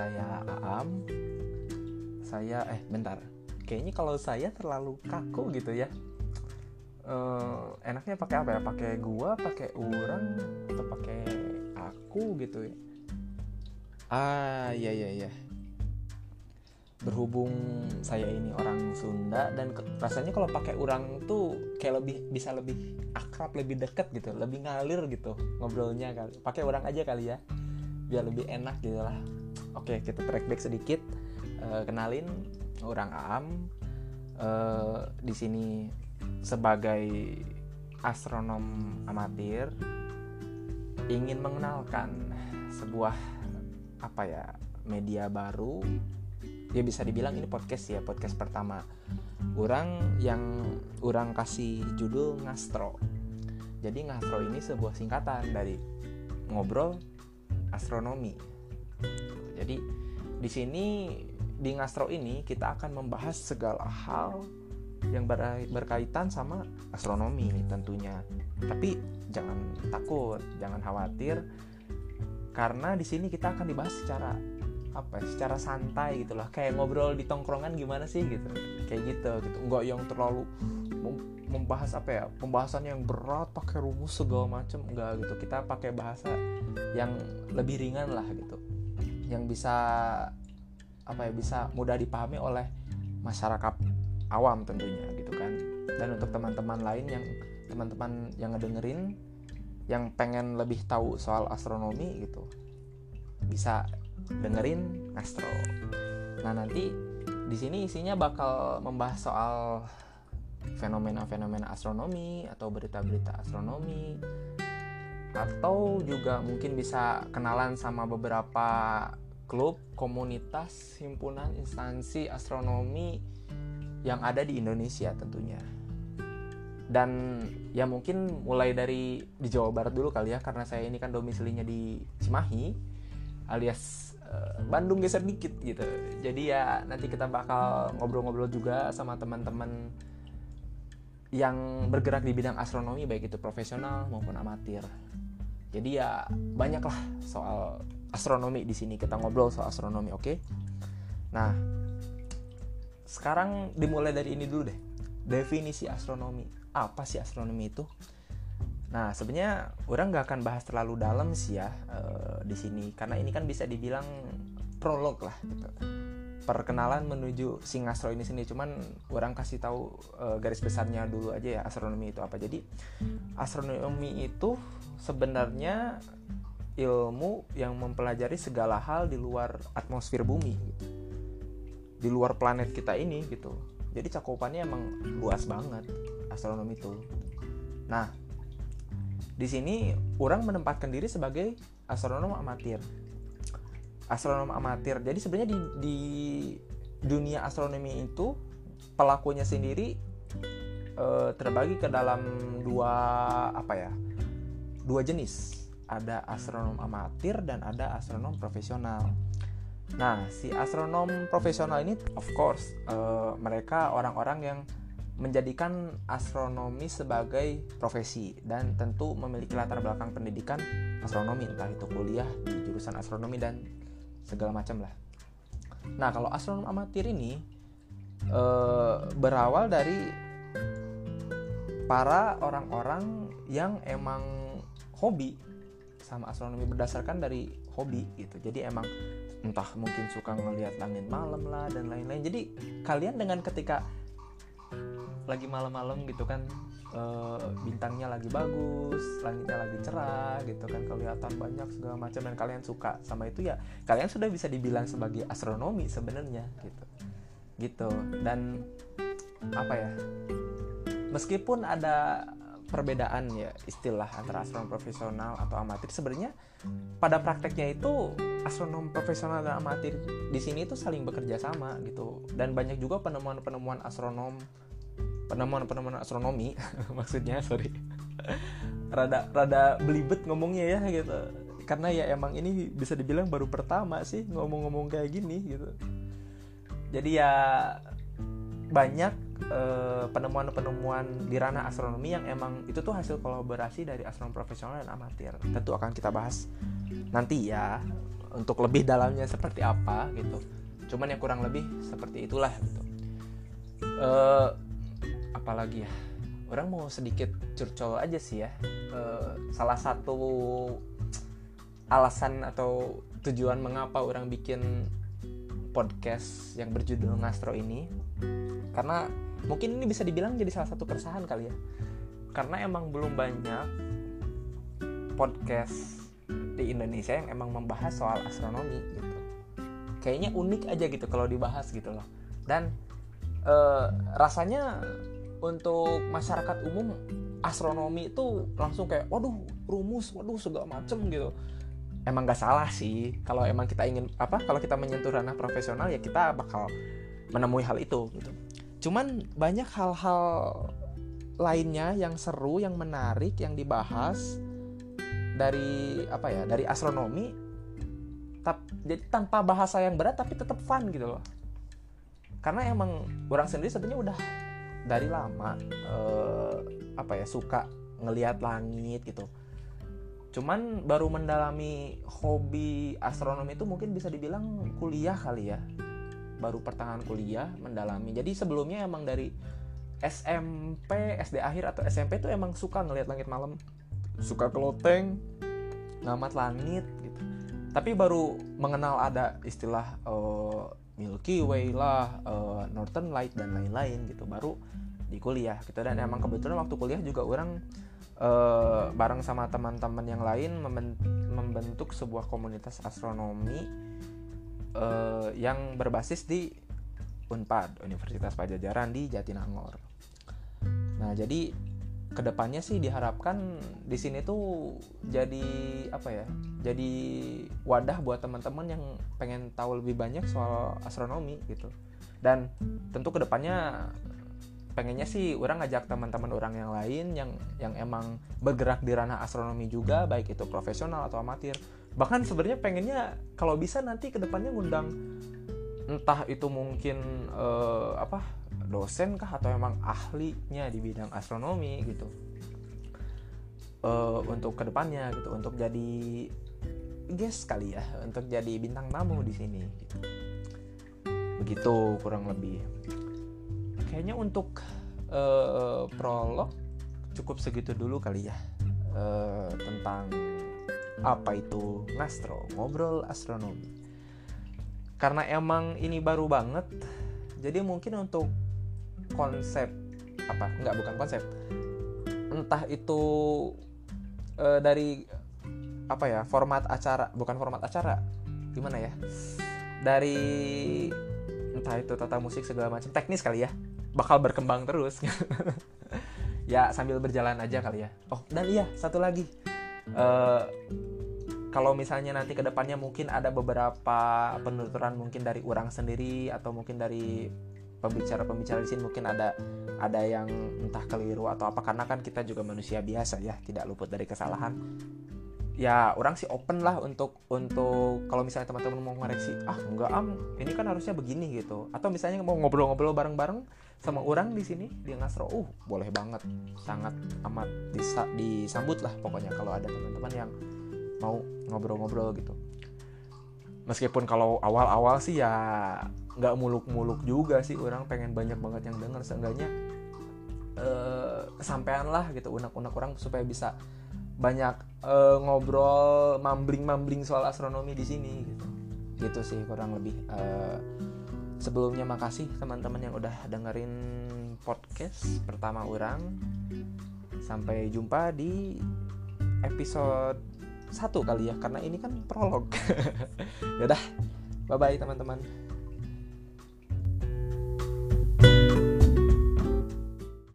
saya Aam. Saya eh bentar. Kayaknya kalau saya terlalu kaku gitu ya. Eh, enaknya pakai apa ya? Pakai gua, pakai orang, atau pakai aku gitu ya. Ah, iya iya iya. Berhubung saya ini orang Sunda dan ke- rasanya kalau pakai orang tuh kayak lebih bisa lebih akrab, lebih deket gitu, lebih ngalir gitu ngobrolnya kali. Pakai orang aja kali ya. Biar lebih enak gitu lah. Oke, kita track back sedikit. Eh, kenalin orang Aam. Eh, di sini sebagai astronom amatir ingin mengenalkan sebuah apa ya media baru ya bisa dibilang ini podcast ya podcast pertama orang yang orang kasih judul ngastro jadi ngastro ini sebuah singkatan dari ngobrol astronomi jadi di sini di ngastro ini kita akan membahas segala hal yang ber- berkaitan sama astronomi tentunya. Tapi jangan takut jangan khawatir karena di sini kita akan dibahas secara apa ya, secara santai gitu lah kayak ngobrol di tongkrongan gimana sih gitu. Kayak gitu gitu. Nggak yang terlalu mem- membahas apa ya pembahasan yang berat pakai rumus segala macem enggak gitu. Kita pakai bahasa yang lebih ringan lah gitu yang bisa apa ya bisa mudah dipahami oleh masyarakat awam tentunya gitu kan dan untuk teman-teman lain yang teman-teman yang ngedengerin yang pengen lebih tahu soal astronomi gitu bisa dengerin Astro. Nah nanti di sini isinya bakal membahas soal fenomena-fenomena astronomi atau berita-berita astronomi atau juga mungkin bisa kenalan sama beberapa klub, komunitas, himpunan, instansi astronomi yang ada di Indonesia tentunya. Dan ya mungkin mulai dari di Jawa Barat dulu kali ya karena saya ini kan domisilinya di Cimahi alias eh, Bandung geser dikit gitu. Jadi ya nanti kita bakal ngobrol-ngobrol juga sama teman-teman yang bergerak di bidang astronomi baik itu profesional maupun amatir. Jadi ya banyaklah soal astronomi di sini kita ngobrol soal astronomi, oke? Nah, sekarang dimulai dari ini dulu deh. Definisi astronomi. Apa sih astronomi itu? Nah, sebenarnya orang nggak akan bahas terlalu dalam sih ya eh, di sini karena ini kan bisa dibilang prolog lah gitu. Perkenalan menuju si astro ini sini cuman orang kasih tahu eh, garis besarnya dulu aja ya astronomi itu apa. Jadi astronomi itu sebenarnya ilmu yang mempelajari segala hal di luar atmosfer bumi gitu. Di luar planet kita ini gitu. Jadi cakupannya emang luas banget astronomi itu. Nah, di sini orang menempatkan diri sebagai astronom amatir. Astronom amatir. Jadi sebenarnya di, di dunia astronomi itu pelakunya sendiri eh, terbagi ke dalam dua apa ya? Dua jenis. Ada astronom amatir dan ada astronom profesional. Nah, si astronom profesional ini of course eh, mereka orang-orang yang menjadikan astronomi sebagai profesi dan tentu memiliki latar belakang pendidikan astronomi entah itu kuliah di jurusan astronomi dan segala macam lah. Nah kalau astronom amatir ini eh, berawal dari para orang-orang yang emang hobi sama astronomi berdasarkan dari hobi gitu. Jadi emang entah mungkin suka ngelihat langit malam lah dan lain-lain. Jadi kalian dengan ketika lagi malam-malam gitu kan eh, bintangnya lagi bagus, langitnya lagi cerah gitu kan kelihatan banyak segala macam dan kalian suka sama itu ya kalian sudah bisa dibilang sebagai astronomi sebenarnya gitu. Gitu. Dan apa ya meskipun ada perbedaan ya istilah antara astronom profesional atau amatir sebenarnya pada prakteknya itu astronom profesional dan amatir di sini itu saling bekerja sama gitu. Dan banyak juga penemuan-penemuan astronom penemuan-penemuan astronomi. Maksudnya sorry. Rada rada belibet ngomongnya ya gitu. Karena ya emang ini bisa dibilang baru pertama sih ngomong-ngomong kayak gini gitu. Jadi ya banyak eh, penemuan-penemuan di ranah astronomi yang emang itu tuh hasil kolaborasi dari astronom profesional dan amatir. Tentu akan kita bahas nanti ya untuk lebih dalamnya seperti apa gitu. Cuman ya kurang lebih seperti itulah gitu. Uh, apalagi ya? Orang mau sedikit curcol aja sih ya. Uh, salah satu alasan atau tujuan mengapa orang bikin podcast yang berjudul Ngastro ini karena mungkin ini bisa dibilang jadi salah satu keresahan kali ya. Karena emang belum banyak podcast di Indonesia yang emang membahas soal astronomi gitu. Kayaknya unik aja gitu kalau dibahas gitu loh. Dan e, rasanya untuk masyarakat umum astronomi itu langsung kayak waduh rumus waduh segala macem gitu. Emang gak salah sih. Kalau emang kita ingin apa kalau kita menyentuh ranah profesional ya kita bakal menemui hal itu gitu. Cuman banyak hal-hal lainnya yang seru yang menarik yang dibahas dari apa ya dari astronomi tap, jadi tanpa bahasa yang berat tapi tetap fun gitu loh. Karena emang orang sendiri sebenarnya udah dari lama uh, apa ya suka ngelihat langit gitu. Cuman baru mendalami hobi astronomi itu mungkin bisa dibilang kuliah kali ya. Baru pertengahan kuliah mendalami. Jadi sebelumnya emang dari SMP SD akhir atau SMP tuh emang suka ngelihat langit malam. Suka keloteng ngamat langit gitu. Tapi baru mengenal ada istilah uh, Milky Way lah uh, Northern Light dan lain-lain gitu baru di kuliah gitu dan emang kebetulan waktu kuliah juga orang uh, bareng sama teman-teman yang lain membentuk sebuah komunitas astronomi uh, yang berbasis di Unpad Universitas Pajajaran di Jatinangor. Nah jadi ke depannya sih diharapkan di sini tuh jadi apa ya jadi wadah buat teman-teman yang pengen tahu lebih banyak soal astronomi gitu. Dan tentu ke depannya pengennya sih orang ngajak teman-teman orang yang lain yang yang emang bergerak di ranah astronomi juga baik itu profesional atau amatir. Bahkan sebenarnya pengennya kalau bisa nanti ke depannya ngundang entah itu mungkin uh, apa dosen kah atau emang ahlinya di bidang astronomi gitu? Uh, untuk ke depannya gitu untuk jadi guest kali ya untuk jadi bintang tamu di sini gitu. begitu kurang lebih. Kayaknya untuk uh, prolog cukup segitu dulu kali ya uh, tentang apa itu ngastro ngobrol astronomi. Karena emang ini baru banget jadi mungkin untuk konsep apa? Nggak bukan konsep. Entah itu uh, dari apa ya format acara bukan format acara gimana ya? Dari entah itu tata musik segala macam teknis kali ya. Bakal berkembang terus. Ya sambil berjalan aja kali ya. Oh dan iya satu lagi. Uh, kalau misalnya nanti ke depannya mungkin ada beberapa penuturan mungkin dari orang sendiri atau mungkin dari pembicara-pembicara di sini mungkin ada ada yang entah keliru atau apa karena kan kita juga manusia biasa ya tidak luput dari kesalahan. Ya orang sih open lah untuk untuk kalau misalnya teman-teman mau ngoreksi ah enggak am ini kan harusnya begini gitu. Atau misalnya mau ngobrol-ngobrol bareng-bareng sama orang di sini di Ngasro uh boleh banget sangat amat disa disambut lah pokoknya kalau ada teman-teman yang mau ngobrol-ngobrol gitu. Meskipun kalau awal-awal sih ya nggak muluk-muluk juga sih orang pengen banyak banget yang denger. Seenggaknya eh, kesampaian lah gitu unak-unak orang supaya bisa banyak uh, ngobrol mambling-mambling soal astronomi di sini gitu. Gitu sih kurang lebih. Uh, sebelumnya makasih teman-teman yang udah dengerin podcast pertama orang. Sampai jumpa di episode satu kali ya karena ini kan prolog. Ya bye bye teman-teman